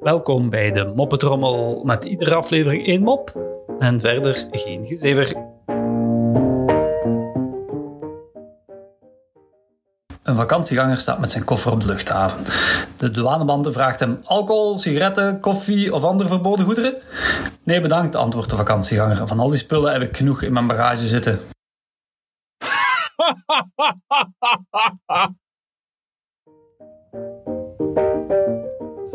Welkom bij de Moppetrommel met iedere aflevering één mop en verder geen gezever. Een vakantieganger staat met zijn koffer op de luchthaven. De douaneman vraagt hem alcohol, sigaretten, koffie of andere verboden goederen? Nee, bedankt, antwoordt de vakantieganger. Van al die spullen heb ik genoeg in mijn bagage zitten.